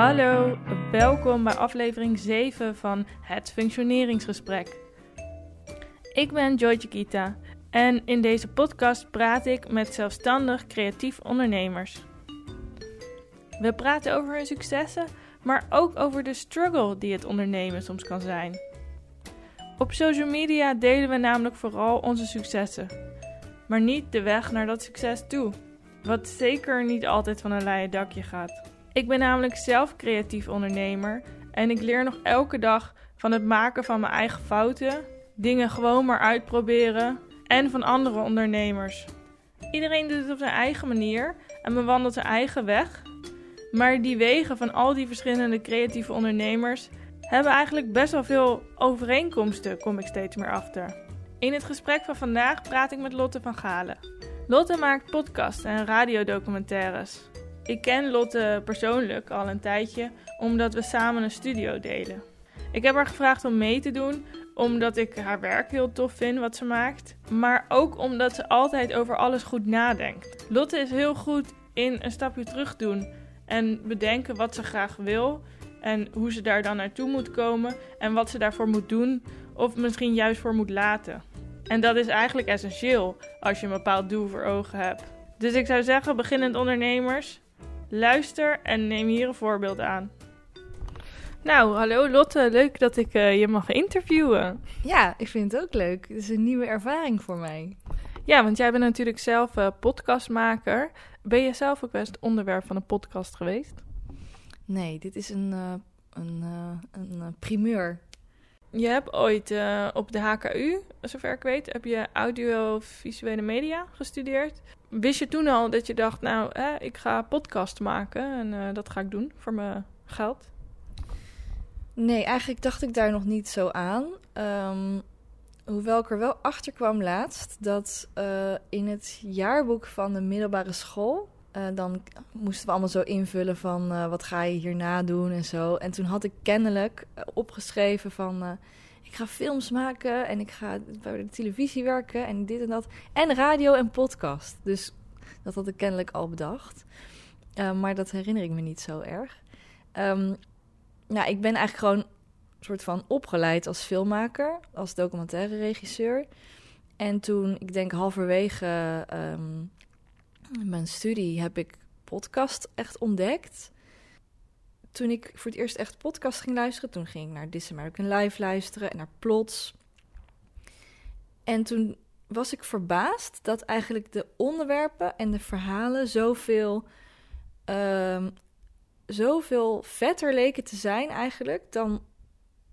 Hallo, welkom bij aflevering 7 van Het Functioneringsgesprek. Ik ben Joy Kita en in deze podcast praat ik met zelfstandig creatief ondernemers. We praten over hun successen, maar ook over de struggle die het ondernemen soms kan zijn. Op social media delen we namelijk vooral onze successen, maar niet de weg naar dat succes toe. Wat zeker niet altijd van een leien dakje gaat. Ik ben namelijk zelf creatief ondernemer en ik leer nog elke dag van het maken van mijn eigen fouten, dingen gewoon maar uitproberen en van andere ondernemers. Iedereen doet het op zijn eigen manier en bewandelt zijn eigen weg. Maar die wegen van al die verschillende creatieve ondernemers hebben eigenlijk best wel veel overeenkomsten, kom ik steeds meer achter. In het gesprek van vandaag praat ik met Lotte van Galen. Lotte maakt podcasts en radiodocumentaires. Ik ken Lotte persoonlijk al een tijdje, omdat we samen een studio delen. Ik heb haar gevraagd om mee te doen, omdat ik haar werk heel tof vind wat ze maakt, maar ook omdat ze altijd over alles goed nadenkt. Lotte is heel goed in een stapje terug doen en bedenken wat ze graag wil en hoe ze daar dan naartoe moet komen en wat ze daarvoor moet doen of misschien juist voor moet laten. En dat is eigenlijk essentieel als je een bepaald doel voor ogen hebt. Dus ik zou zeggen, beginnend ondernemers, luister en neem hier een voorbeeld aan. Nou, hallo Lotte, leuk dat ik uh, je mag interviewen. Ja, ik vind het ook leuk. Het is een nieuwe ervaring voor mij. Ja, want jij bent natuurlijk zelf uh, podcastmaker. Ben je zelf ook best onderwerp van een podcast geweest? Nee, dit is een, uh, een, een primeur. Je hebt ooit op de HKU, zover ik weet, heb je audiovisuele media gestudeerd. Wist je toen al dat je dacht, nou, ik ga podcast maken en dat ga ik doen voor mijn geld? Nee, eigenlijk dacht ik daar nog niet zo aan. Um, hoewel ik er wel achter kwam laatst dat uh, in het jaarboek van de middelbare school. Uh, dan moesten we allemaal zo invullen van uh, wat ga je hierna doen en zo. En toen had ik kennelijk opgeschreven van ik ga films maken en ik ga bij de televisie werken en dit en dat. En radio en podcast. Dus dat had ik kennelijk al bedacht. maar dat herinner ik me niet zo erg. Um, nou, ik ben eigenlijk gewoon een soort van opgeleid als filmmaker, als documentaire regisseur. En toen, ik denk halverwege um, mijn studie, heb ik podcast echt ontdekt. Toen ik voor het eerst echt podcast ging luisteren, toen ging ik naar This American Life luisteren en naar Plots. En toen was ik verbaasd dat eigenlijk de onderwerpen en de verhalen zoveel um, zoveel vetter leken te zijn eigenlijk dan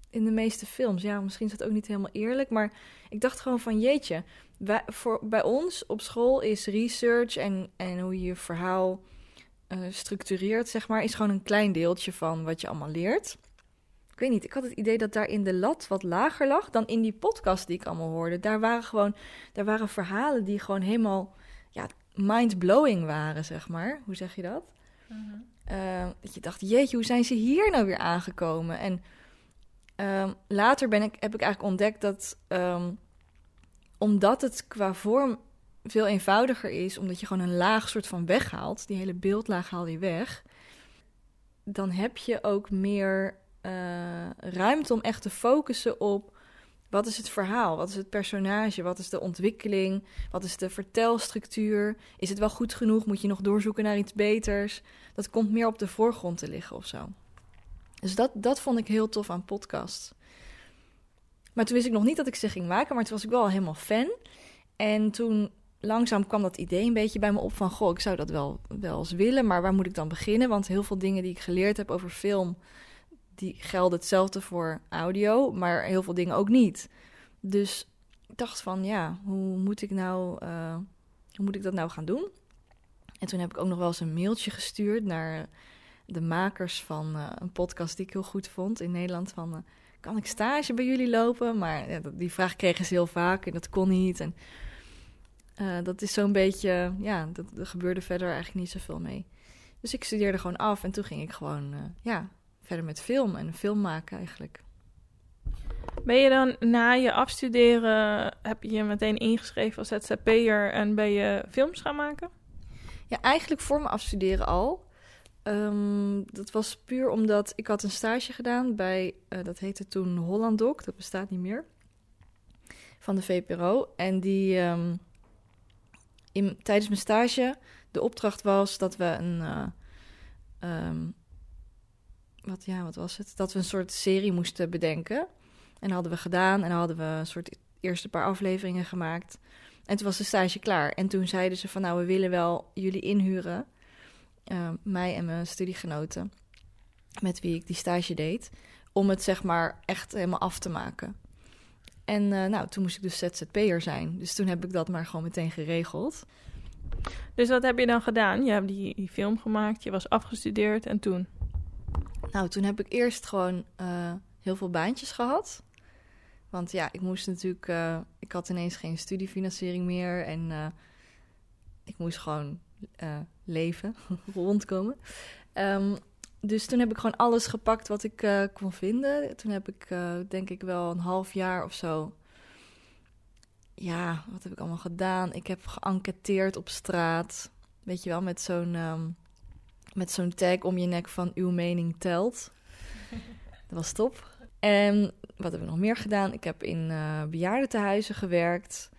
in de meeste films. Ja, misschien is dat ook niet helemaal eerlijk, maar ik dacht gewoon van jeetje, bij, voor, bij ons op school is research en, en hoe je je verhaal uh, structureert, zeg maar, is gewoon een klein deeltje van wat je allemaal leert. Ik weet niet, ik had het idee dat daar in de lat wat lager lag dan in die podcast die ik allemaal hoorde. Daar waren gewoon, daar waren verhalen die gewoon helemaal, ja, mind-blowing waren, zeg maar. Hoe zeg je dat? Uh uh, dat je dacht, jeetje, hoe zijn ze hier nou weer aangekomen? En uh, later ben ik, heb ik eigenlijk ontdekt dat um, omdat het qua vorm veel eenvoudiger is, omdat je gewoon een laag soort van weghaalt, die hele beeldlaag haal je weg, dan heb je ook meer uh, ruimte om echt te focussen op wat is het verhaal? Wat is het personage? Wat is de ontwikkeling? Wat is de vertelstructuur? Is het wel goed genoeg? Moet je nog doorzoeken naar iets beters? Dat komt meer op de voorgrond te liggen of zo. Dus dat, dat vond ik heel tof aan podcasts. Maar toen wist ik nog niet dat ik ze ging maken, maar toen was ik wel helemaal fan. En toen langzaam kwam dat idee een beetje bij me op van... goh, ik zou dat wel, wel eens willen, maar waar moet ik dan beginnen? Want heel veel dingen die ik geleerd heb over film die gelden hetzelfde voor audio, maar heel veel dingen ook niet. Dus ik dacht van ja, hoe moet ik nou, uh, hoe moet ik dat nou gaan doen? En toen heb ik ook nog wel eens een mailtje gestuurd naar de makers van uh, een podcast die ik heel goed vond in Nederland. Van uh, kan ik stage bij jullie lopen? Maar ja, die vraag kregen ze heel vaak en dat kon niet. En dat is zo'n beetje, ja, dat, er gebeurde verder eigenlijk niet zoveel mee. Dus ik studeerde gewoon af en toen ging ik gewoon, ja, verder met film en film maken eigenlijk. Ben je dan na je afstuderen, heb je je meteen ingeschreven als ZZP'er en ben je films gaan maken? Ja, eigenlijk voor mijn afstuderen al. Ehm, dat was puur omdat ik had een stage gedaan bij, eh, dat heette toen Holland Doc, dat bestaat niet meer, van de VPRO. En die, ehm, in, tijdens mijn stage, de opdracht was dat we een, eh, ehm, wat, ja, wat was het? Dat we een soort serie moesten bedenken. En dat hadden we gedaan en hadden we een soort eerste paar afleveringen gemaakt. En toen was de stage klaar. En toen zeiden ze van, nou, we willen wel jullie inhuren uh, mij en mijn studiegenoten, met wie ik die stage deed, om het zeg maar echt helemaal af te maken. En uh, nou, toen moest ik dus ZZP'er zijn. Dus toen heb ik dat maar gewoon meteen geregeld. Dus wat heb je dan gedaan? Je hebt die, die film gemaakt, je was afgestudeerd en toen? Nou, toen heb ik eerst gewoon uh, heel veel baantjes gehad. Want ja, ik moest natuurlijk, uh, ik had ineens geen studiefinanciering meer en uh, ik moest gewoon uh, leven, rondkomen. Um, dus toen heb ik gewoon alles gepakt wat ik uh, kon vinden. Toen heb ik, uh, denk ik, wel een half jaar of zo. Ja, wat heb ik allemaal gedaan? Ik heb geënquêteerd op straat. Weet je wel, met zo'n um, met zo'n tag om je nek van uw mening telt. Dat was top. En wat heb ik nog meer gedaan? Ik heb in uh, bejaardentehuizen gewerkt.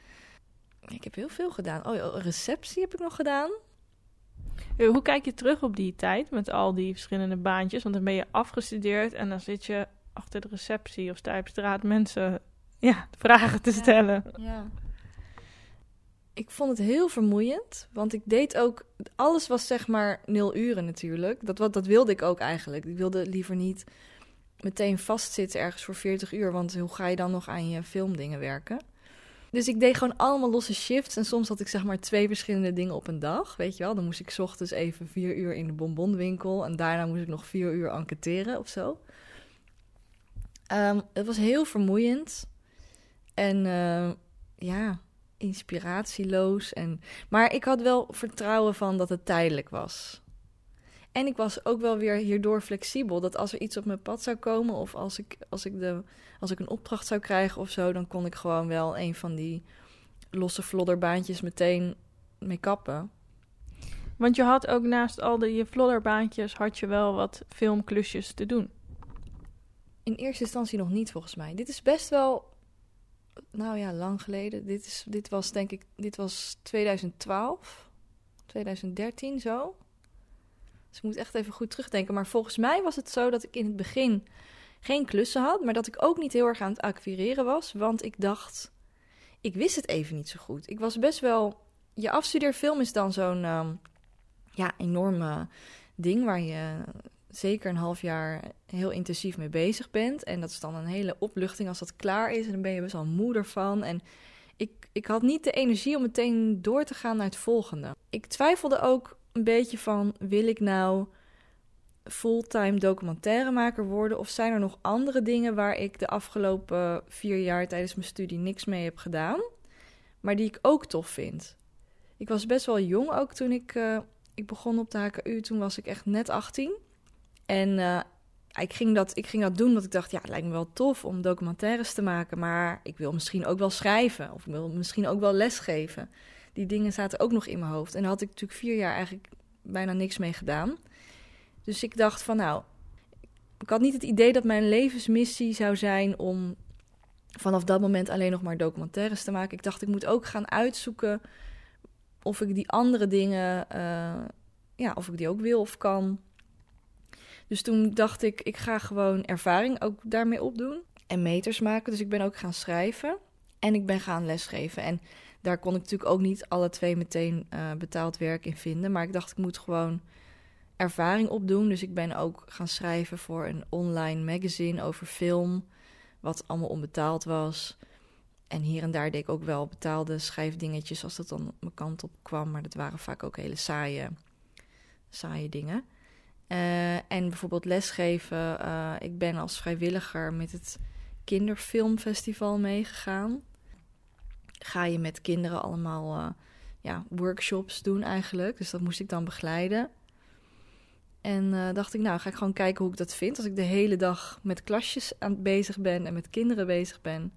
Ik heb heel veel gedaan. Oh, receptie heb ik nog gedaan. Hoe kijk je terug op die tijd met al die verschillende baantjes? Want dan ben je afgestudeerd en dan zit je achter de receptie of sta je op straat mensen ja, vragen te stellen. Ja, ja. Ik vond het heel vermoeiend, want ik deed ook... Alles was zeg maar nul uren natuurlijk. Dat, wat, dat wilde ik ook eigenlijk. Ik wilde liever niet meteen vastzitten ergens voor 40 uur. Want hoe ga je dan nog aan je filmdingen werken? Dus ik deed gewoon allemaal losse shifts. En soms had ik zeg maar twee verschillende dingen op een dag. Weet je wel, dan moest ik ochtends even vier uur in de bonbonwinkel. En daarna moest ik nog vier uur enquêteren of zo. Um, het was heel vermoeiend. En uh, ja, inspiratieloos. En... Maar ik had wel vertrouwen van dat het tijdelijk was. En ik was ook wel weer hierdoor flexibel. Dat als er iets op mijn pad zou komen, of als ik, als ik, de, als ik een opdracht zou krijgen of zo, dan kon ik gewoon wel een van die losse flodderbaantjes meteen mee kappen. Want je had ook naast al die flodderbaantjes, had je wel wat filmklusjes te doen. In eerste instantie nog niet, volgens mij. Dit is best wel, nou ja, lang geleden. Dit, is, dit was denk ik, dit was 2012, 2013 zo. Dus ik moet echt even goed terugdenken. Maar volgens mij was het zo dat ik in het begin geen klussen had, maar dat ik ook niet heel erg aan het acquireren was. Want ik dacht, ik wist het even niet zo goed. Ik was best wel. Je afstudeerfilm is dan zo'n um, ja, enorme ding waar je zeker een half jaar heel intensief mee bezig bent. En dat is dan een hele opluchting als dat klaar is. En dan ben je best wel moe ervan. En ik, ik had niet de energie om meteen door te gaan naar het volgende. Ik twijfelde ook een beetje van: wil ik nou fulltime documentairemaker worden? Of zijn er nog andere dingen waar ik de afgelopen vier jaar tijdens mijn studie niks mee heb gedaan, maar die ik ook tof vind? Ik was best wel jong ook toen ik, uh, ik begon op de HKU. Toen was ik echt net 18. En uh, ik, ging dat, ik ging dat doen want ik dacht, ja, het lijkt me wel tof om documentaires te maken. Maar ik wil misschien ook wel schrijven. Of ik wil misschien ook wel lesgeven die dingen zaten ook nog in mijn hoofd. En daar had ik natuurlijk vier jaar eigenlijk bijna niks mee gedaan. Dus ik dacht van nou, ik had niet het idee dat mijn levensmissie zou zijn om vanaf dat moment alleen nog maar documentaires te maken. Ik dacht, ik moet ook gaan uitzoeken of ik die andere dingen, uh, ja, of ik die ook wil of kan. Dus toen dacht ik, ik ga gewoon ervaring ook daarmee opdoen en meters maken. Dus ik ben ook gaan schrijven en ik ben gaan lesgeven. En daar kon ik natuurlijk ook niet alle twee meteen uh, betaald werk in vinden. Maar ik dacht, ik moet gewoon ervaring opdoen. Dus ik ben ook gaan schrijven voor een online magazine over film. Wat allemaal onbetaald was. En hier en daar deed ik ook wel betaalde schrijfdingetjes als dat dan mijn kant op kwam. Maar dat waren vaak ook hele saaie, saaie dingen. Uh, en bijvoorbeeld lesgeven. Uh, ik ben als vrijwilliger met het Kinderfilmfestival meegegaan ga je met kinderen allemaal uh, ja, workshops doen eigenlijk. Dus dat moest ik dan begeleiden. En uh, dacht ik, nou ga ik gewoon kijken hoe ik dat vind. Als ik de hele dag met klasjes aan bezig ben en met kinderen bezig ben.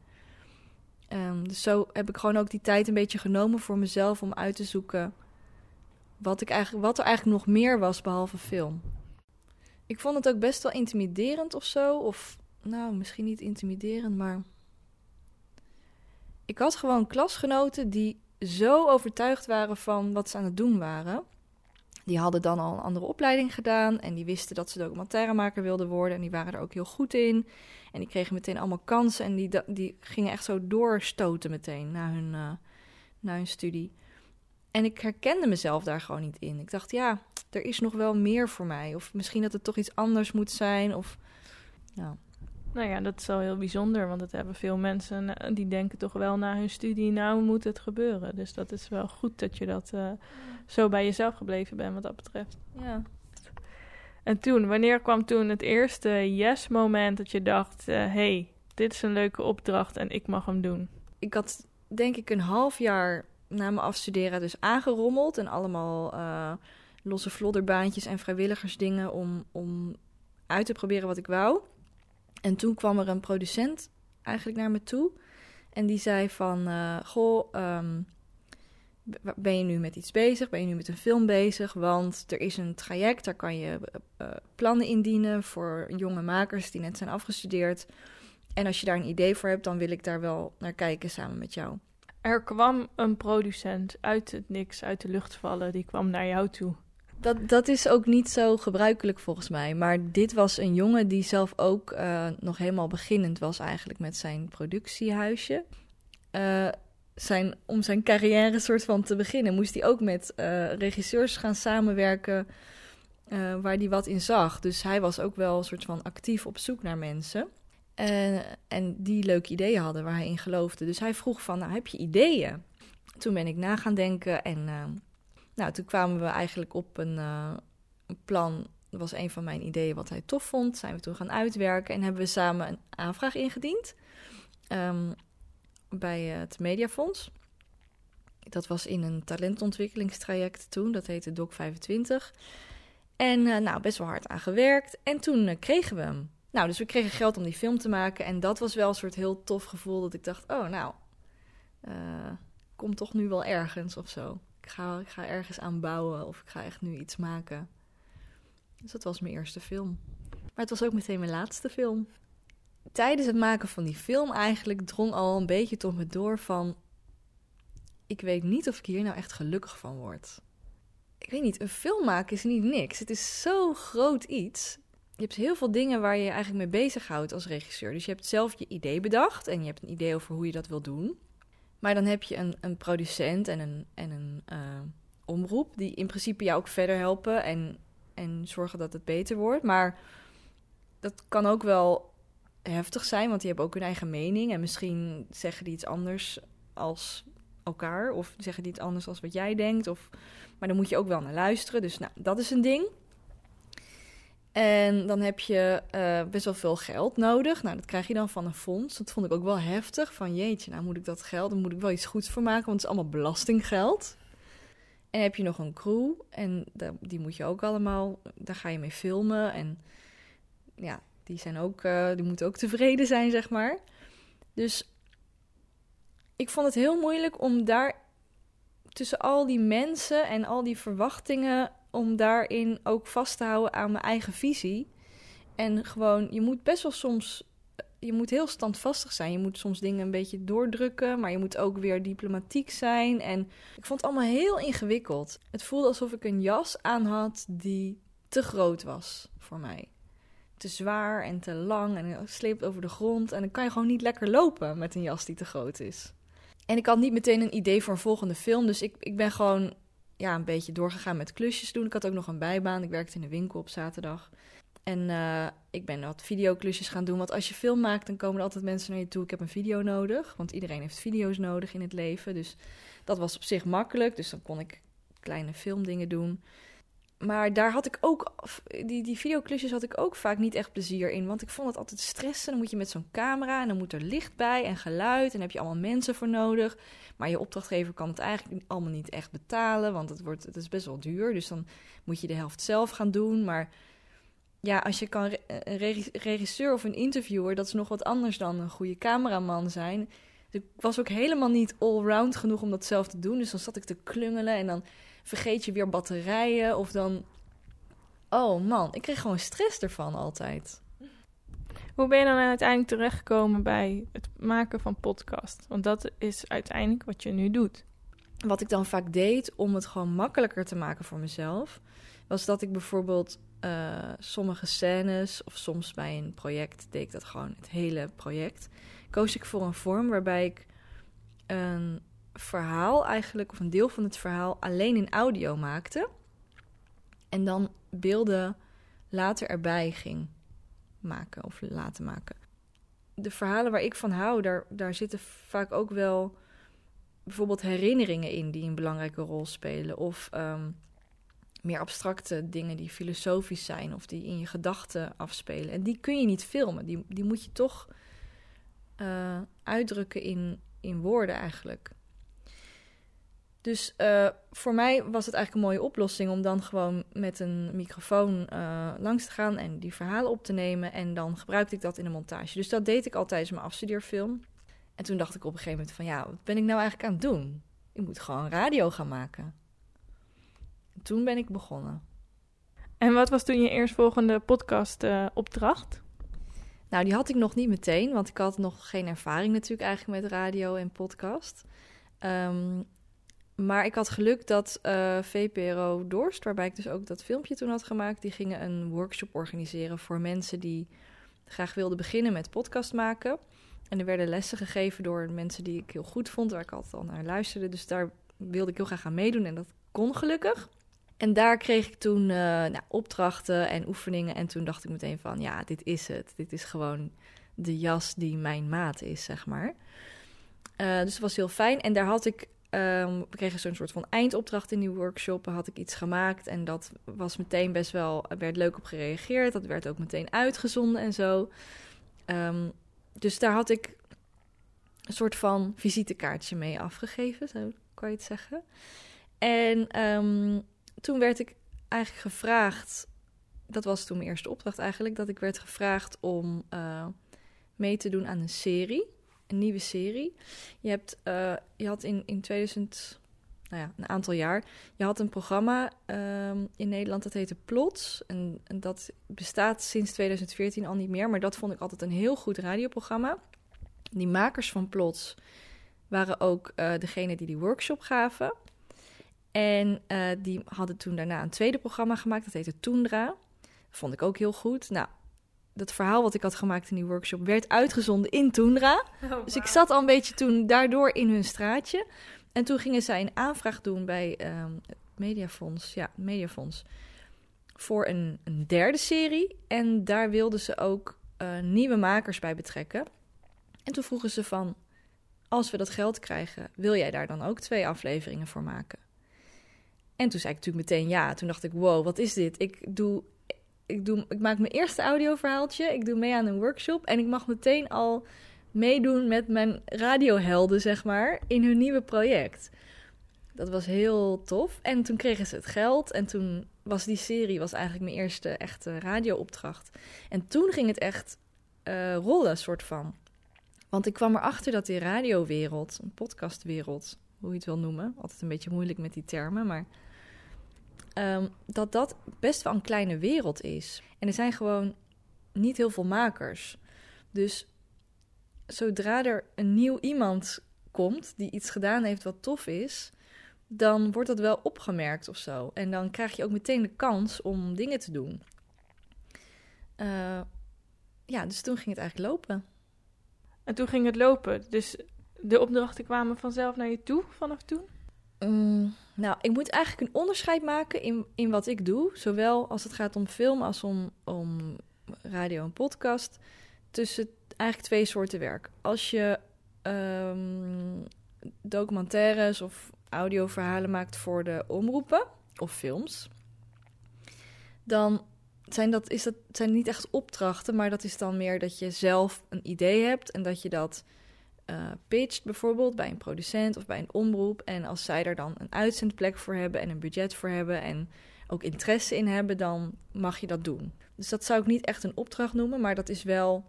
Um, dus zo heb ik gewoon ook die tijd een beetje genomen voor mezelf om uit te zoeken wat, ik eigenlijk, wat er eigenlijk nog meer was behalve film. ik vond het ook best wel intimiderend of zo. Of, nou, misschien niet intimiderend, maar... Ik had gewoon klasgenoten die zo overtuigd waren van wat ze aan het doen waren. Die hadden dan al een andere opleiding gedaan en die wisten dat ze documentairemaker wilden worden en die waren er ook heel goed in. En die kregen meteen allemaal kansen en die, die gingen echt zo doorstoten meteen na hun, uh, hun studie. En ik herkende mezelf daar gewoon niet in. Ik dacht, ja, er is nog wel meer voor mij. Of misschien dat het toch iets anders moet zijn. Of, ja. Nou ja, dat is wel heel bijzonder, want dat hebben veel mensen eh, die denken toch wel na hun studie, nou moet het gebeuren. Dus dat is wel goed dat je dat uh, zo bij jezelf gebleven bent wat dat betreft. Ja. En toen, wanneer kwam toen het eerste yes-moment dat je dacht, hé, uh, hey, dit is een leuke opdracht en ik mag hem doen? Ik had denk ik een half jaar na mijn afstuderen dus aangerommeld en allemaal uh, losse flodderbaantjes en vrijwilligersdingen om, om uit te proberen wat ik wou. En toen kwam er een producent eigenlijk naar me toe. En die zei van, uh, goh, um, ben je nu met iets bezig? Ben je nu met een film bezig? Want er is een traject, daar kan je uh, plannen indienen voor jonge makers die net zijn afgestudeerd. En als je daar een idee voor hebt, dan wil ik daar wel naar kijken samen met jou. Er kwam een producent uit het niks, uit de lucht vallen, die kwam naar jou toe. Dat, dat is ook niet zo gebruikelijk volgens mij. Maar dit was een jongen die zelf ook uh, nog helemaal beginnend was eigenlijk met zijn productiehuisje. Uh, zijn, om zijn carrière soort van te beginnen moest hij ook met uh, regisseurs gaan samenwerken waar hij wat in zag. Dus hij was ook wel een soort van actief op zoek naar mensen. En, en die leuke ideeën hadden waar hij in geloofde. Dus hij vroeg van, nou heb je ideeën? Toen ben ik na gaan denken en nou, toen kwamen we eigenlijk op een, uh, een, plan. Dat was een van mijn ideeën wat hij tof vond. Zijn we toen gaan uitwerken en hebben we samen een aanvraag ingediend um, bij het Mediafonds. Dat was in een talentontwikkelingstraject toen. Dat heette Doc 25. En uh, nou, best wel hard aan gewerkt. En toen uh, kregen we hem. Nou, dus we kregen geld om die film te maken. En dat was wel een soort heel tof gevoel. Dat ik dacht, oh nou, komt toch nu wel ergens of zo ik ga, ik ga ergens aan bouwen of ik ga echt nu iets maken. Dus dat was mijn eerste film. Maar het was ook meteen mijn laatste film. Tijdens het maken van die film eigenlijk drong al een beetje tot me door van... Ik weet niet of ik hier nou echt gelukkig van word. Ik weet niet, een film maken is niet niks. Het is zo groot iets. Je hebt heel veel dingen waar je je eigenlijk mee bezighoudt als regisseur. Dus je hebt zelf je idee bedacht en je hebt een idee over hoe je dat wil doen. Maar dan heb je een, een producent en een, en een uh, omroep die in principe jou ook verder helpen en, en zorgen dat het beter wordt. Maar dat kan ook wel heftig zijn, want die hebben ook hun eigen mening. En misschien zeggen die iets anders als elkaar, of zeggen die iets anders als wat jij denkt. Of, maar dan moet je ook wel naar luisteren. Dus nou, dat is een ding. En dan heb je uh, best wel veel geld nodig. Nou, dat krijg je dan van een fonds. Dat vond ik ook wel heftig. Van jeetje, nou moet ik dat geld, dan moet ik wel iets goeds voor maken, want het is allemaal belastinggeld. En heb je nog een crew en die moet je ook allemaal, daar ga je mee filmen. En ja, die, zijn ook, uh, die moeten ook tevreden zijn, zeg maar. Dus ik vond het heel moeilijk om daar tussen al die mensen en al die verwachtingen om daarin ook vast te houden aan mijn eigen visie. En gewoon, je moet best wel soms, je moet heel standvastig zijn. Je moet soms dingen een beetje doordrukken, maar je moet ook weer diplomatiek zijn. En ik vond het allemaal heel ingewikkeld. Het voelde alsof ik een jas aan had die te groot was voor mij. Te zwaar en te lang en sleept over de grond. En dan kan je gewoon niet lekker lopen met een jas die te groot is. En ik had niet meteen een idee voor een volgende film. Dus ik, ik ben gewoon ja, een beetje doorgegaan met klusjes doen. Ik had ook nog een bijbaan. Ik werkte in de winkel op zaterdag. En uh, ik ben wat videoklusjes gaan doen. Want als je film maakt, dan komen er altijd mensen naar je toe. Ik heb een video nodig. Want iedereen heeft video's nodig in het leven. Dus dat was op zich makkelijk. Dus dan kon ik kleine filmdingen doen. Maar daar had ik ook, die, die videoclusjes had ik ook vaak niet echt plezier in. Want ik vond het altijd stressen. Dan moet je met zo'n camera en dan moet er licht bij en geluid. En heb je allemaal mensen voor nodig. Maar je opdrachtgever kan het eigenlijk allemaal niet echt betalen. Want het, wordt, het is best wel duur. Dus dan moet je de helft zelf gaan doen. Maar ja, als je kan een regisseur of een interviewer, dat is nog wat anders dan een goede cameraman zijn. Dus ik was ook helemaal niet allround genoeg om dat zelf te doen. Dus dan zat ik te klungelen en dan vergeet je weer batterijen. Of dan Oh man, ik kreeg gewoon stress ervan altijd. Hoe ben je dan uiteindelijk terechtgekomen bij het maken van podcast? Want dat is uiteindelijk wat je nu doet. Wat ik dan vaak deed om het gewoon makkelijker te maken voor mezelf, was dat ik bijvoorbeeld uh, sommige scènes of soms bij een project deed ik dat gewoon het hele project. Koos ik voor een vorm waarbij ik een verhaal eigenlijk, of een deel van het verhaal, alleen in audio maakte. En dan beelden later erbij ging maken of laten maken. De verhalen waar ik van hou, daar, daar zitten vaak ook wel bijvoorbeeld herinneringen in die een belangrijke rol spelen. Of um, meer abstracte dingen die filosofisch zijn of die in je gedachten afspelen. En die kun je niet filmen. Die, die moet je toch uh, uitdrukken in, in woorden eigenlijk. Dus uh, voor mij was het eigenlijk een mooie oplossing om dan gewoon met een microfoon uh, langs te gaan en die verhalen op te nemen. En dan gebruikte ik dat in de montage. Dus dat deed ik altijd in mijn afstudeerfilm. En toen dacht ik op een gegeven moment van ja, wat ben ik nou eigenlijk aan het doen? Ik moet gewoon radio gaan maken. Toen ben ik begonnen. En wat was toen je eerstvolgende podcast uh, opdracht? Nou, die had ik nog niet meteen, want ik had nog geen ervaring natuurlijk eigenlijk met radio en podcast. Um, maar ik had geluk dat eh, VPRO Dorst, waarbij ik dus ook dat filmpje toen had gemaakt, die gingen een workshop organiseren voor mensen die graag wilden beginnen met podcast maken. En er werden lessen gegeven door mensen die ik heel goed vond, waar ik altijd al naar luisterde. Dus daar wilde ik heel graag aan meedoen en dat kon gelukkig. En daar kreeg ik toen uh, nou, opdrachten en oefeningen. En toen dacht ik meteen van, ja, dit is het. Dit is gewoon de jas die mijn maat is, zeg maar. Uh, dus het was heel fijn. En daar had ik Um, we kregen zo'n soort van eindopdracht in die workshop. had ik iets gemaakt en dat was meteen best wel, er werd leuk op gereageerd. Dat werd ook meteen uitgezonden en zo. Um, dus daar had ik een soort van visitekaartje mee afgegeven, zo kan je het zeggen. En um, toen werd ik eigenlijk gevraagd, dat was toen mijn eerste opdracht eigenlijk, dat ik werd gevraagd om uh, mee te doen aan een serie een nieuwe serie. Je, hebt, uh, je had in, in 2000, nou ja, een aantal jaar, je had een programma um, in Nederland dat heette Plots. En, en, dat bestaat sinds 2014 al niet meer, maar dat vond ik altijd een heel goed radioprogramma. Die makers van Plots waren ook uh, degene die die workshop gaven. En uh, die hadden toen daarna een tweede programma gemaakt, dat heette Toendra. Vond ik ook heel goed. Nou, dat verhaal wat ik had gemaakt in die workshop werd uitgezonden in Toendra. Oh, dus ik zat al een beetje toen daardoor in hun straatje. En toen gingen zij een aanvraag doen bij um, het Mediafonds. Ja, Mediafonds. Voor een, een, derde serie. En daar wilden ze ook uh, nieuwe makers bij betrekken. En toen vroegen ze van... Als we dat geld krijgen, wil jij daar dan ook twee afleveringen voor maken? En toen zei ik natuurlijk meteen ja. Toen dacht ik, wow, wat is dit? Ik doe ik, doe, ik maak mijn eerste audioverhaaltje. Ik doe mee aan een workshop. En ik mag meteen al meedoen met mijn radiohelden, zeg maar, in hun nieuwe project. Dat was heel tof. En toen kregen ze het geld. En toen was die serie was eigenlijk mijn eerste echte radioopdracht. En toen ging het echt uh, rollen, soort van. Want ik kwam erachter dat die radiowereld, een podcastwereld, hoe je het wil noemen, altijd een beetje moeilijk met die termen, maar um, dat dat best wel een kleine wereld is. En er zijn gewoon niet heel veel makers. Dus zodra er een nieuw iemand komt die iets gedaan heeft wat tof is, dan wordt dat wel opgemerkt of zo. En dan krijg je ook meteen de kans om dingen te doen. Uh, ja, dus toen ging het eigenlijk lopen. En toen ging het lopen. Dus de opdrachten kwamen vanzelf naar je toe vanaf toen? Mm, nou, ik moet eigenlijk een onderscheid maken in, in wat ik doe. Zowel als het gaat om film als om, om radio en podcast. Tussen eigenlijk twee soorten werk. Als je um, documentaires of audioverhalen maakt voor de omroepen of films, dan zijn dat, is dat zijn niet echt opdrachten, maar dat is dan meer dat je zelf een idee hebt en dat je dat uh, pitcht, bijvoorbeeld bij een producent of bij een omroep. En als zij er dan een uitzendplek voor hebben en een budget voor hebben en ook interesse in hebben, dan mag je dat doen. Dus dat zou ik niet echt een opdracht noemen, maar dat is wel.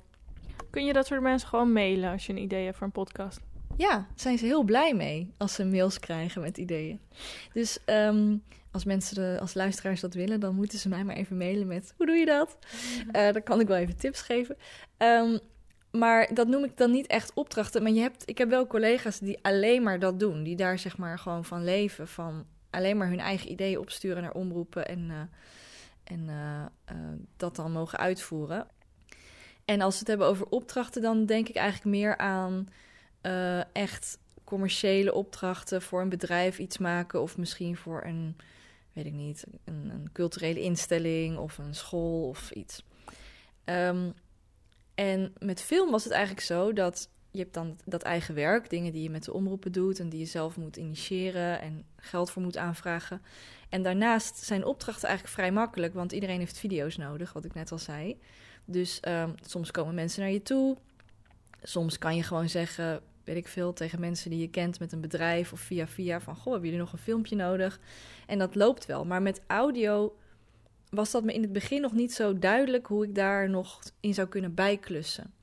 Kun je dat soort mensen gewoon mailen als je een idee hebt voor een podcast? Ja, zijn ze heel blij mee als ze mails krijgen met ideeën. Dus ehm, als mensen, de, als luisteraars dat willen, dan moeten ze mij maar even mailen met hoe doe je dat? Uh, dan kan ik wel even tips geven. Um, maar dat noem ik dan niet echt opdrachten. Maar je hebt, ik heb wel collega's die alleen maar dat doen. Die daar zeg maar gewoon van leven. Van alleen maar hun eigen ideeën opsturen naar omroepen. En, uh, en uh, dat dan mogen uitvoeren. En als we het hebben over opdrachten, dan denk ik eigenlijk meer aan echt commerciële opdrachten voor een bedrijf iets maken. Of misschien voor een, weet ik niet, een, een culturele instelling of een school of iets. Um, en met film was het eigenlijk zo dat je hebt dan dat eigen werk, dingen die je met de omroepen doet en die je zelf moet initiëren en geld voor moet aanvragen. En daarnaast zijn opdrachten eigenlijk vrij makkelijk, want iedereen heeft video's nodig, wat ik net al zei. Dus um, soms komen mensen naar je toe. Soms kan je gewoon zeggen, weet ik veel, tegen mensen die je kent met een bedrijf of via via van, goh, hebben jullie nog een filmpje nodig? En dat loopt wel. Maar met audio was dat me in het begin nog niet zo duidelijk hoe ik daar nog in zou kunnen bijklussen.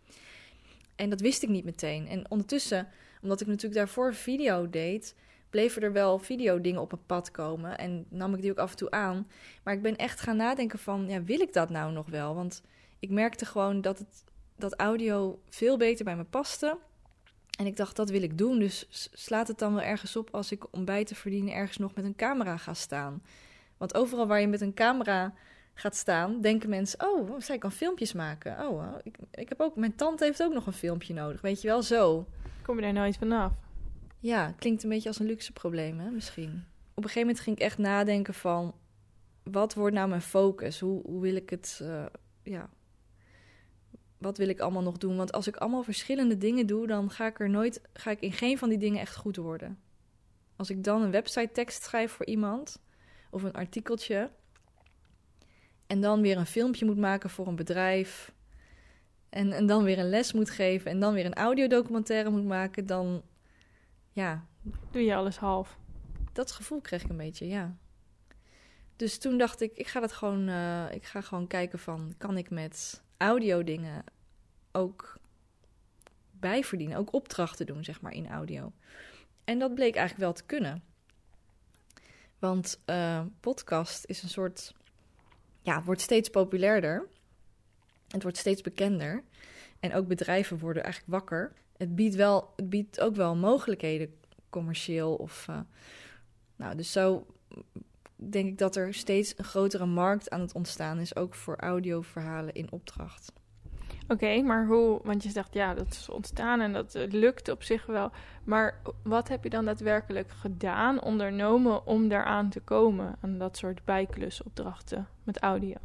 En dat wist ik niet meteen. En ondertussen, omdat ik natuurlijk daarvoor video deed, bleven er wel videodingen op een pad komen. En nam ik die ook af en toe aan. Maar ik ben echt gaan nadenken van, ja, wil ik dat nou nog wel? Want ik merkte gewoon dat, het, dat audio veel beter bij me paste. En ik dacht, dat wil ik doen. Dus slaat het dan wel ergens op als ik om bij te verdienen ergens nog met een camera ga staan. Want overal waar je met een camera gaat staan, denken mensen: oh, zij kan filmpjes maken. Oh, ik, ik heb ook, mijn tante heeft ook nog een filmpje nodig. Weet je wel, zo. Kom je daar nooit vanaf? Ja, klinkt een beetje als een luxe probleem, hè, misschien. Op een gegeven moment ging ik echt nadenken van... wat wordt nou mijn focus? Hoe, hoe wil ik het... Uh, ja, wat wil ik allemaal nog doen? Want als ik allemaal verschillende dingen doe... dan ga ik er nooit... ga ik in geen van die dingen echt goed worden. Als ik dan een website tekst schrijf voor iemand of een artikeltje. En dan weer een filmpje moet maken voor een bedrijf. En, en dan weer een les moet geven. En dan weer een audiodocumentaire moet maken. Dan, ja. Doe je alles half? Dat gevoel kreeg ik een beetje, ja. Dus toen dacht ik, ik ga dat gewoon, uh, ik ga gewoon kijken van, kan ik met audio dingen ook bijverdienen, ook opdrachten doen, zeg maar, in audio. En dat bleek eigenlijk wel te kunnen. Want uh, podcast is een soort. Ja, wordt steeds populairder. Het wordt steeds bekender. En ook bedrijven worden eigenlijk wakker. Het biedt, wel, het biedt ook wel mogelijkheden commercieel. Of, uh, nou, dus zo denk ik dat er steeds een grotere markt aan het ontstaan is. Ook voor audioverhalen in opdracht. Oké, maar hoe, want je zegt ja, dat is ontstaan en dat lukt op zich wel. Maar wat heb je dan daadwerkelijk gedaan, ondernomen om daaraan te komen? Aan dat soort bijklusopdrachten met audio?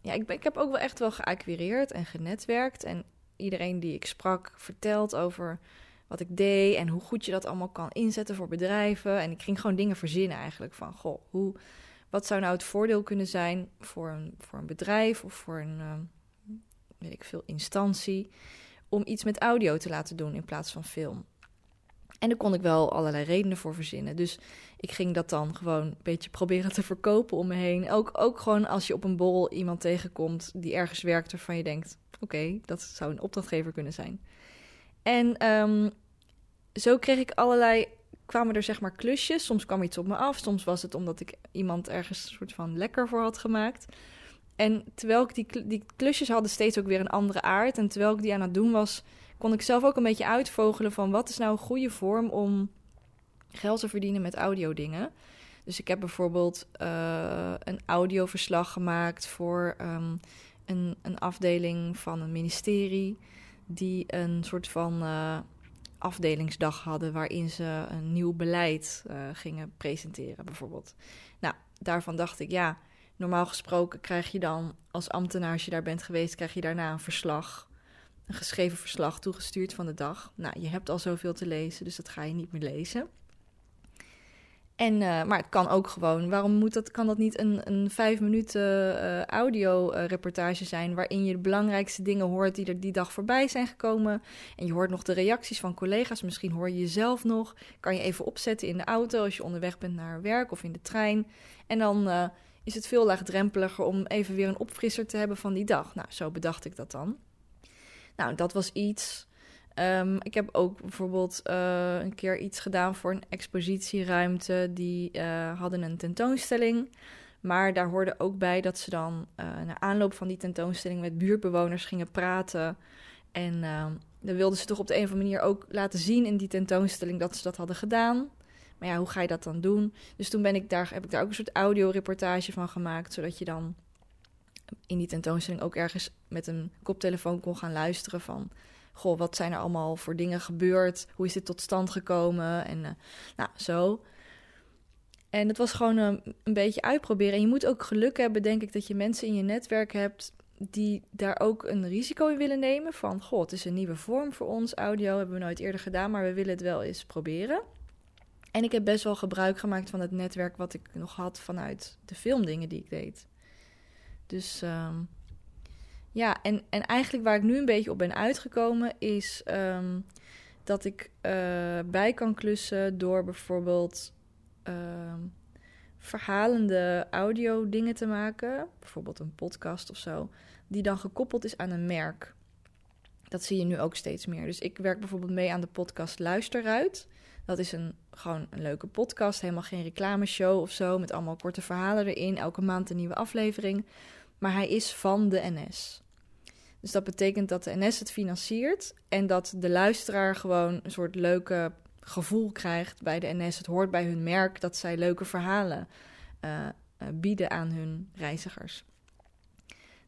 Ja, ik, ik heb ook wel echt wel geacquireerd en genetwerkt. En iedereen die ik sprak vertelt over wat ik deed en hoe goed je dat allemaal kan inzetten voor bedrijven. En ik ging gewoon dingen verzinnen eigenlijk van, goh, hoe, wat zou nou het voordeel kunnen zijn voor een, voor een bedrijf of voor een... Uh, weet ik veel, instantie, om iets met audio te laten doen in plaats van film. En daar kon ik wel allerlei redenen voor verzinnen. Dus ik ging dat dan gewoon een beetje proberen te verkopen om me heen. Ook, ook gewoon als je op een bol iemand tegenkomt die ergens werkt waarvan je denkt: oké, dat zou een opdrachtgever kunnen zijn. En um, zo kreeg ik allerlei, kwamen er zeg maar klusjes. Soms kwam iets op me af, soms was het omdat ik iemand ergens een soort van lekker voor had gemaakt. En terwijl ik die, die klusjes hadden steeds ook weer een andere aard. En terwijl ik die aan het doen was, kon ik zelf ook een beetje uitvogelen van wat is nou een goede vorm om geld te verdienen met audio dingen. Dus ik heb bijvoorbeeld uh, een audioverslag gemaakt voor um, een, een afdeling van een ministerie. Die een soort van uh, afdelingsdag hadden waarin ze een nieuw beleid uh, gingen presenteren, bijvoorbeeld. Nou, daarvan dacht ik, ja, normaal gesproken krijg je dan als ambtenaar, als je daar bent geweest, krijg je daarna een verslag. Een geschreven verslag toegestuurd van de dag. Nou, je hebt al zoveel te lezen, dus dat ga je niet meer lezen. En, uh, maar het kan ook gewoon. Waarom moet dat, kan dat niet een, een vijf minuten uh, audio-reportage zijn... waarin je de belangrijkste dingen hoort die er die dag voorbij zijn gekomen... en je hoort nog de reacties van collega's, misschien hoor je jezelf nog... kan je even opzetten in de auto als je onderweg bent naar werk of in de trein... en dan uh, is het veel laagdrempeliger om even weer een opfrisser te hebben van die dag. Nou, zo bedacht ik dat dan. Nou, dat was iets. Ehm, ik heb ook bijvoorbeeld eh, een keer iets gedaan voor een expositieruimte. Die eh, hadden een tentoonstelling. Maar daar hoorde ook bij dat ze dan uh, na aanloop van die tentoonstelling met buurtbewoners gingen praten. En ehm, dan wilden ze toch op de een of andere manier ook laten zien in die tentoonstelling dat ze dat hadden gedaan. Maar ja, hoe ga je dat dan doen? Dus toen ben ik daar, heb ik daar ook een soort audioreportage van gemaakt, zodat je dan in die tentoonstelling ook ergens met een koptelefoon kon gaan luisteren van... Goh, wat zijn er allemaal voor dingen gebeurd? Hoe is dit tot stand gekomen? En uh, nou, zo. En het was gewoon een, eh, een beetje uitproberen. En je moet ook geluk hebben, denk ik, dat je mensen in je netwerk hebt die daar ook een risico in willen nemen. Van, goh, het is een nieuwe vorm voor ons. Audio hebben we nooit eerder gedaan, maar we willen het wel eens proberen. En ik heb best wel gebruik gemaakt van het netwerk wat ik nog had vanuit de filmdingen die ik deed. Dus um, ja, en, en eigenlijk waar ik nu een beetje op ben uitgekomen is um, dat ik uh, bij kan klussen door bijvoorbeeld um, verhalende audio dingen te maken. Bijvoorbeeld een podcast of zo. Die dan gekoppeld is aan een merk. Dat zie je nu ook steeds meer. Dus ik werk bijvoorbeeld mee aan de podcast Luisteruit. Dat is een, gewoon een leuke podcast. Helemaal geen reclameshow of zo. Met allemaal korte verhalen erin. Elke maand een nieuwe aflevering. Maar hij is van de NS. Dus dat betekent dat de NS het financiert. En dat de luisteraar gewoon een soort leuke gevoel krijgt bij de NS. Het hoort bij hun merk dat zij leuke verhalen uh, uh, bieden aan hun reizigers.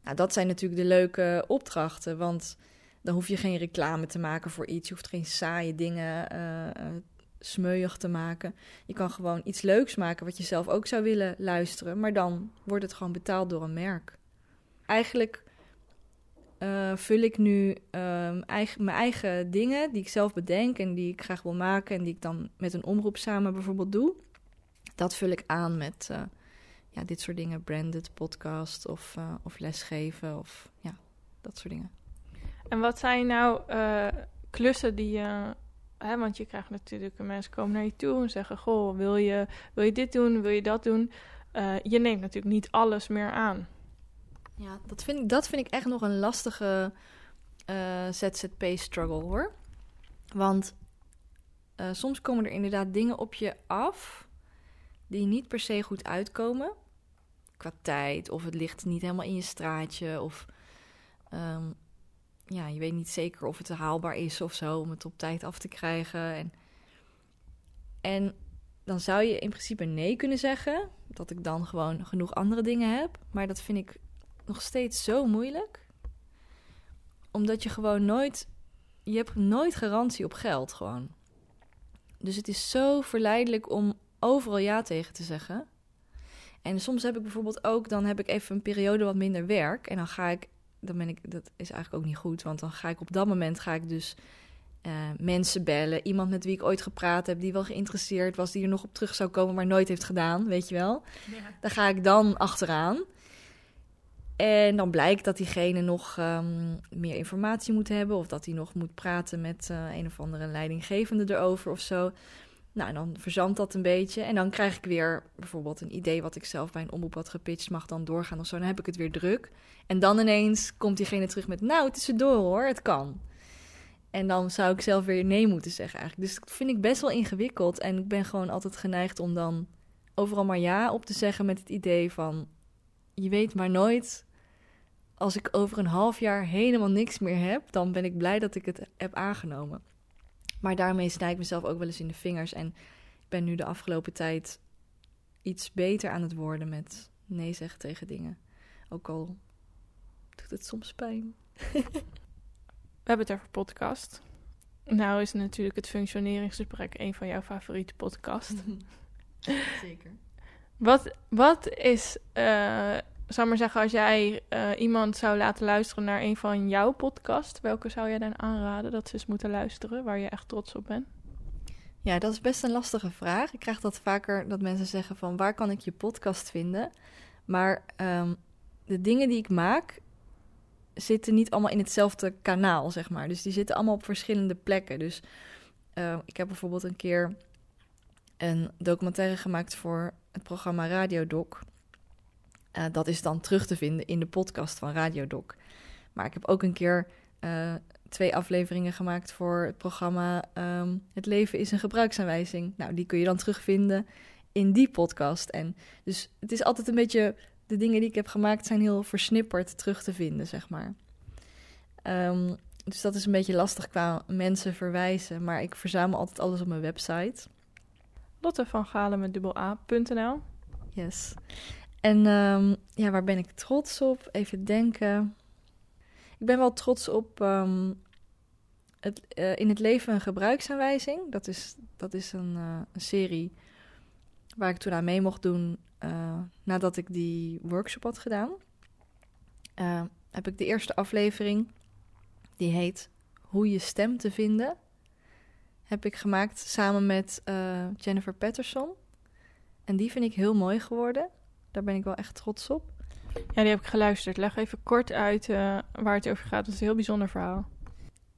Nou, dat zijn natuurlijk de leuke opdrachten. Want dan hoef je geen reclame te maken voor iets. Je hoeft geen saaie dingen uh, smeuig te maken. Je kan gewoon iets leuks maken wat je zelf ook zou willen luisteren. Maar dan wordt het gewoon betaald door een merk. Eigenlijk uh, vul ik nu um, eigen, mijn eigen dingen die ik zelf bedenk en die ik graag wil maken en die ik dan met een omroep samen bijvoorbeeld doe. Dat vul ik aan met uh, ja, dit soort dingen, branded podcast of, uh, of lesgeven of ja, dat soort dingen. En wat zijn nou klussen die je Hè, want je krijgt natuurlijk mensen komen naar je toe en zeggen: Goh, wil je, wil je dit doen? Wil je dat doen? Uh, je neemt natuurlijk niet alles meer aan. Ja, dat vind ik, dat vind ik echt nog een lastige uh, ZZP-struggle hoor. Want soms komen er inderdaad dingen op je af die niet per se goed uitkomen. Qua tijd, of het ligt niet helemaal in je straatje, of um, ja, je weet niet zeker of het haalbaar is of zo om het op tijd af te krijgen. En, en dan zou je in principe nee kunnen zeggen, dat ik dan gewoon genoeg andere dingen heb. Maar dat vind ik nog steeds zo moeilijk. Omdat je gewoon nooit, je hebt nooit garantie op geld gewoon. Dus het is zo verleidelijk om overal ja tegen te zeggen. En soms heb ik bijvoorbeeld ook, dan heb ik even een periode wat minder werk. En dan ga ik dan ben ik, dat is eigenlijk ook niet goed. Want dan ga ik op dat moment ga ik dus uh, mensen bellen. Iemand met wie ik ooit gepraat heb, die wel geïnteresseerd was, die er nog op terug zou komen, maar nooit heeft gedaan, weet je wel. Ja. Daar ga ik dan achteraan. En dan blijkt dat diegene nog um, meer informatie moet hebben, of dat hij nog moet praten met uh, een of andere leidinggevende erover of zo. Nou, dan verzandt dat een beetje. En dan krijg ik weer bijvoorbeeld een idee wat ik zelf bij een omroep had gepitcht, mag dan doorgaan of zo. Dan heb ik het weer druk. En dan ineens komt diegene terug met, nou, tussendoor hoor, het kan. En dan zou ik zelf weer nee moeten zeggen eigenlijk. Dus dat vind ik best wel ingewikkeld. En ik ben gewoon altijd geneigd om dan overal maar ja op te zeggen met het idee van, je weet maar nooit. Als ik over een half jaar helemaal niks meer heb, dan ben ik blij dat ik het heb aangenomen. Maar daarmee snij ik mezelf ook wel eens in de vingers. En ik ben nu de afgelopen tijd iets beter aan het worden met nee zeggen tegen dingen. Ook al doet het soms pijn. We hebben het over podcast. Nou is natuurlijk het functioneringsgesprek een van jouw favoriete podcasts. Zeker. Wat, wat is uh, zou maar zeggen, als jij uh, iemand zou laten luisteren naar een van jouw podcasts, welke zou jij dan aanraden dat ze eens moeten luisteren, waar je echt trots op bent? Ja, dat is best een lastige vraag. Ik krijg dat vaker dat mensen zeggen van waar kan ik je podcast vinden? Maar um, de dingen die ik maak zitten niet allemaal in hetzelfde kanaal, zeg maar. Dus die zitten allemaal op verschillende plekken. Dus uh, ik heb bijvoorbeeld een keer een documentaire gemaakt voor het programma Radiodoc. Uh, dat is dan terug te vinden in de podcast van Radiodoc. Maar ik heb ook een keer eh, twee afleveringen gemaakt voor het programma ehm, Het leven is een gebruiksaanwijzing. Nou, die kun je dan terugvinden in die podcast. En dus het is altijd een beetje. De dingen die ik heb gemaakt zijn heel versnipperd terug te vinden, zeg maar. Ehm, dus dat is een beetje lastig qua mensen verwijzen. Maar ik verzamel altijd alles op mijn website. Lotte van Galen met dubbel A.nl. Yes. En ehm, ja, waar ben ik trots op? Even denken. Ik ben wel trots op ehm, het, eh, In het leven een gebruiksaanwijzing. Dat is, dat is een, eh, een serie waar ik toen aan mee mocht doen uh, nadat ik die workshop had gedaan. heb ik de eerste aflevering, die heet Hoe je stem te vinden, heb ik gemaakt samen met Jennifer Patterson. En die vind ik heel mooi geworden. Daar ben ik wel echt trots op. Ja, die heb ik geluisterd. Leg even kort uit uh, waar het over gaat. Dat is een heel bijzonder verhaal.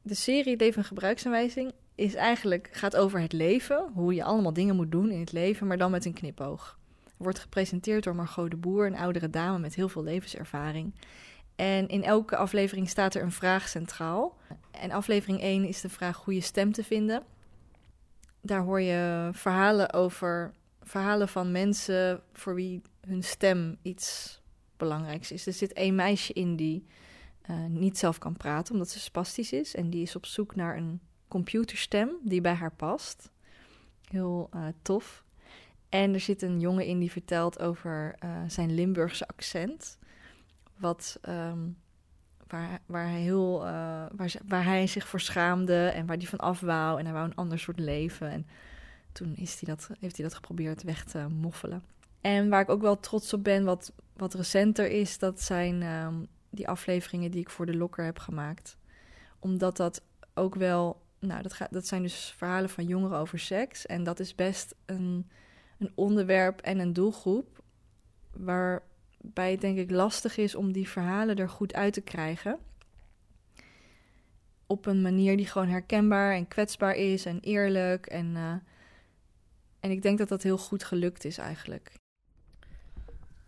De serie Leven Gebruiksaanwijzing is eigenlijk, gaat over het leven. Hoe je allemaal dingen moet doen in het leven, maar dan met een knipoog. Wordt gepresenteerd door Margot de Boer, een oudere dame met heel veel levenservaring. En in elke aflevering staat er een vraag centraal. En aflevering 1 is de vraag hoe je stem te vinden. Daar hoor je verhalen over verhalen van mensen voor wie hun stem iets belangrijks is. Er zit één meisje in die uh, niet zelf kan praten omdat ze spastisch is. En die is op zoek naar een computerstem die bij haar past. Heel uh, tof. En er zit een jongen in die vertelt over uh, zijn Limburgse accent. Wat, um, waar, waar, hij heel, waar, waar, hij zich voor schaamde en waar hij van af wou. En hij wou een ander soort leven. En toen is hij dat, heeft hij dat geprobeerd weg te moffelen. En waar ik ook wel trots op ben, wat, wat recenter is, dat zijn um, die afleveringen die ik voor de Lokker heb gemaakt. Omdat dat ook wel, nou, dat, gaat, dat zijn dus verhalen van jongeren over seks. En dat is best een, een onderwerp en een doelgroep waarbij het denk ik lastig is om die verhalen er goed uit te krijgen. Op een manier die gewoon herkenbaar en kwetsbaar is en eerlijk. En, uh, en ik denk dat dat heel goed gelukt is eigenlijk.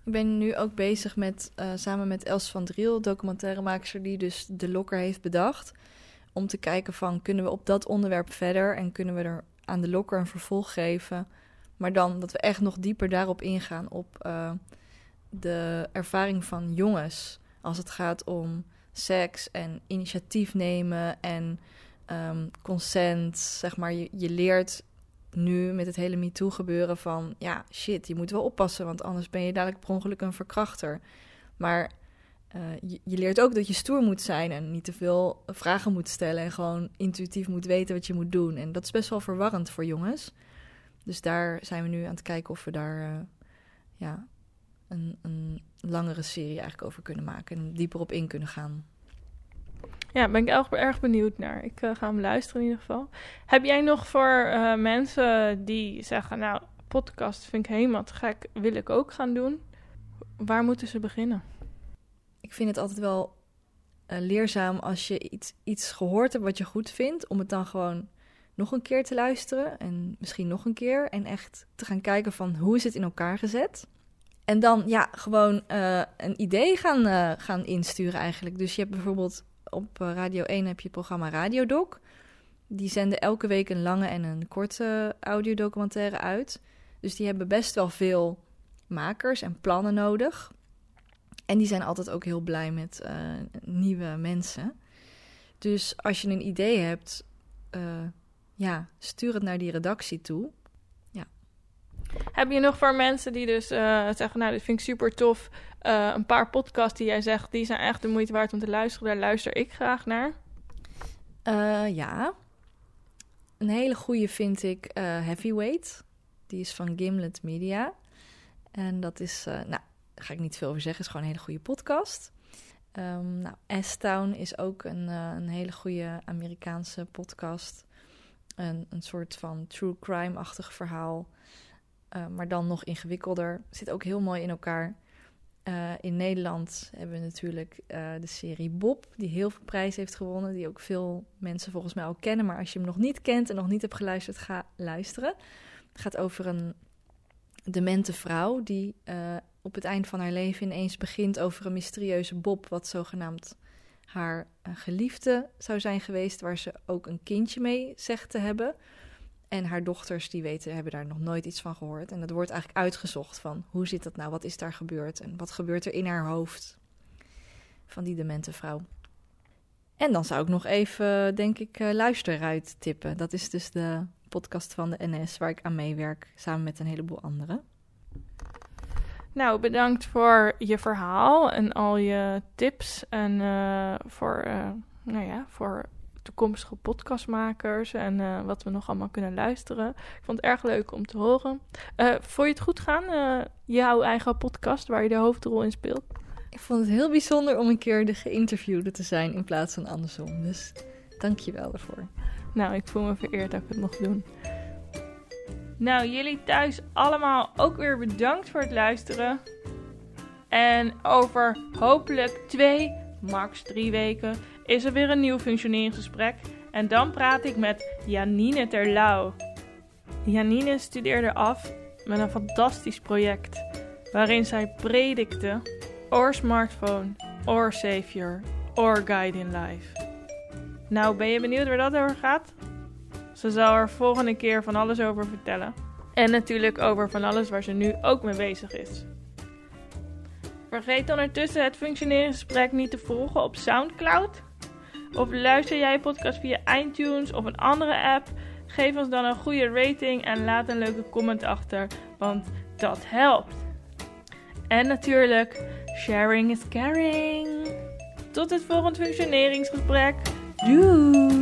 Ik ben nu ook bezig met, uh, samen met Els van Driel, documentairemaker die dus de lokker heeft bedacht. Om te kijken van, kunnen we op dat onderwerp verder en kunnen we er aan de lokker een vervolg geven. Maar dan dat we echt nog dieper daarop ingaan op uh, de ervaring van jongens. Als het gaat om seks en initiatief nemen en um, consent. Zeg maar, je, je leert nu met het hele MeToo gebeuren van... ja, shit, je moet wel oppassen, want anders ben je dadelijk per ongeluk een verkrachter. Maar uh, je, leert ook dat je stoer moet zijn en niet te veel vragen moet stellen... en gewoon intuïtief moet weten wat je moet doen. En dat is best wel verwarrend voor jongens. Dus daar zijn we nu aan het kijken of we daar uh, ja, een, een langere serie eigenlijk over kunnen maken... en dieper op in kunnen gaan. Ja, ben ik erg, erg benieuwd naar. Ik uh, ga hem luisteren in ieder geval. Heb jij nog voor uh, mensen die zeggen, nou, podcast vind ik helemaal te gek, wil ik ook gaan doen. Waar moeten ze beginnen? Ik vind het altijd wel uh, leerzaam als je iets, iets gehoord hebt wat je goed vindt, om het dan gewoon nog een keer te luisteren en misschien nog een keer en echt te gaan kijken van hoe is het in elkaar gezet. En dan ja, gewoon een idee gaan, gaan insturen eigenlijk. Dus je hebt bijvoorbeeld op eh, Radio 1 heb je programma Radiodoc. Die zenden elke week een lange en een korte audiodocumentaire uit. Dus die hebben best wel veel makers en plannen nodig. En die zijn altijd ook heel blij met uh, nieuwe mensen. Dus als je een idee hebt, uh, ja, stuur het naar die redactie toe. Heb je nog voor mensen die dus uh, zeggen, nou, dit vind ik super tof. Uh, een paar podcasts die jij zegt, die zijn echt de moeite waard om te luisteren. Daar luister ik graag naar. Uh, ja. Een hele goede vind ik Heavyweight. Die is van Gimlet Media. En dat is, nou, daar ga ik niet veel over zeggen. is gewoon een hele goede podcast. Um, nou, S-Town is ook een, een hele goede Amerikaanse podcast. Een, een soort van true crime-achtig verhaal. Maar dan nog ingewikkelder. Zit ook heel mooi in elkaar. Uh, in Nederland hebben we natuurlijk uh, de serie Bob, die heel veel prijs heeft gewonnen, die ook veel mensen volgens mij al kennen. Maar als je hem nog niet kent en nog niet hebt geluisterd, ga luisteren. Het gaat over een demente vrouw die op het eind van haar leven ineens begint over een mysterieuze Bob, wat zogenaamd haar eh, geliefde zou zijn geweest, waar ze ook een kindje mee zegt te hebben. En haar dochters, die weten, hebben daar nog nooit iets van gehoord. En dat wordt eigenlijk uitgezocht van hoe zit dat nou, wat is daar gebeurd en wat gebeurt er in haar hoofd van die demente vrouw. En dan zou ik nog even, denk ik, uh, luisteruit tippen. Dat is dus de podcast van de NS waar ik aan meewerk, samen met een heleboel anderen. Nou, bedankt voor je verhaal en al je tips en uh, voor, uh, nou ja, voor toekomstige podcastmakers en uh, wat we nog allemaal kunnen luisteren. Ik vond het erg leuk om te horen. vond je het goed gaan, jouw eigen podcast waar je de hoofdrol in speelt? Ik vond het heel bijzonder om een keer de geïnterviewde te zijn in plaats van andersom. Dus dank je wel daarvoor. Nou, ik voel me vereerd dat ik het mocht doen. Nou, jullie thuis allemaal ook weer bedankt voor het luisteren. En over hopelijk twee, max drie weken is er weer een nieuw functioneringsgesprek. En dan praat ik met Janine Terlouw. Janine studeerde af met een fantastisch project waarin zij predikte or smartphone, or savior, or guide in life. Nou, ben je benieuwd waar dat over gaat? Ze zal er volgende keer van alles over vertellen. En natuurlijk over van alles waar ze nu ook mee bezig is. Vergeet ondertussen het functioneringsgesprek niet te volgen op SoundCloud. Of luister jij podcast via iTunes of een andere app? Geef ons dan een goede rating en laat een leuke comment achter, want dat helpt. En natuurlijk, sharing is caring. Tot het volgende functioneringsgesprek. Doei!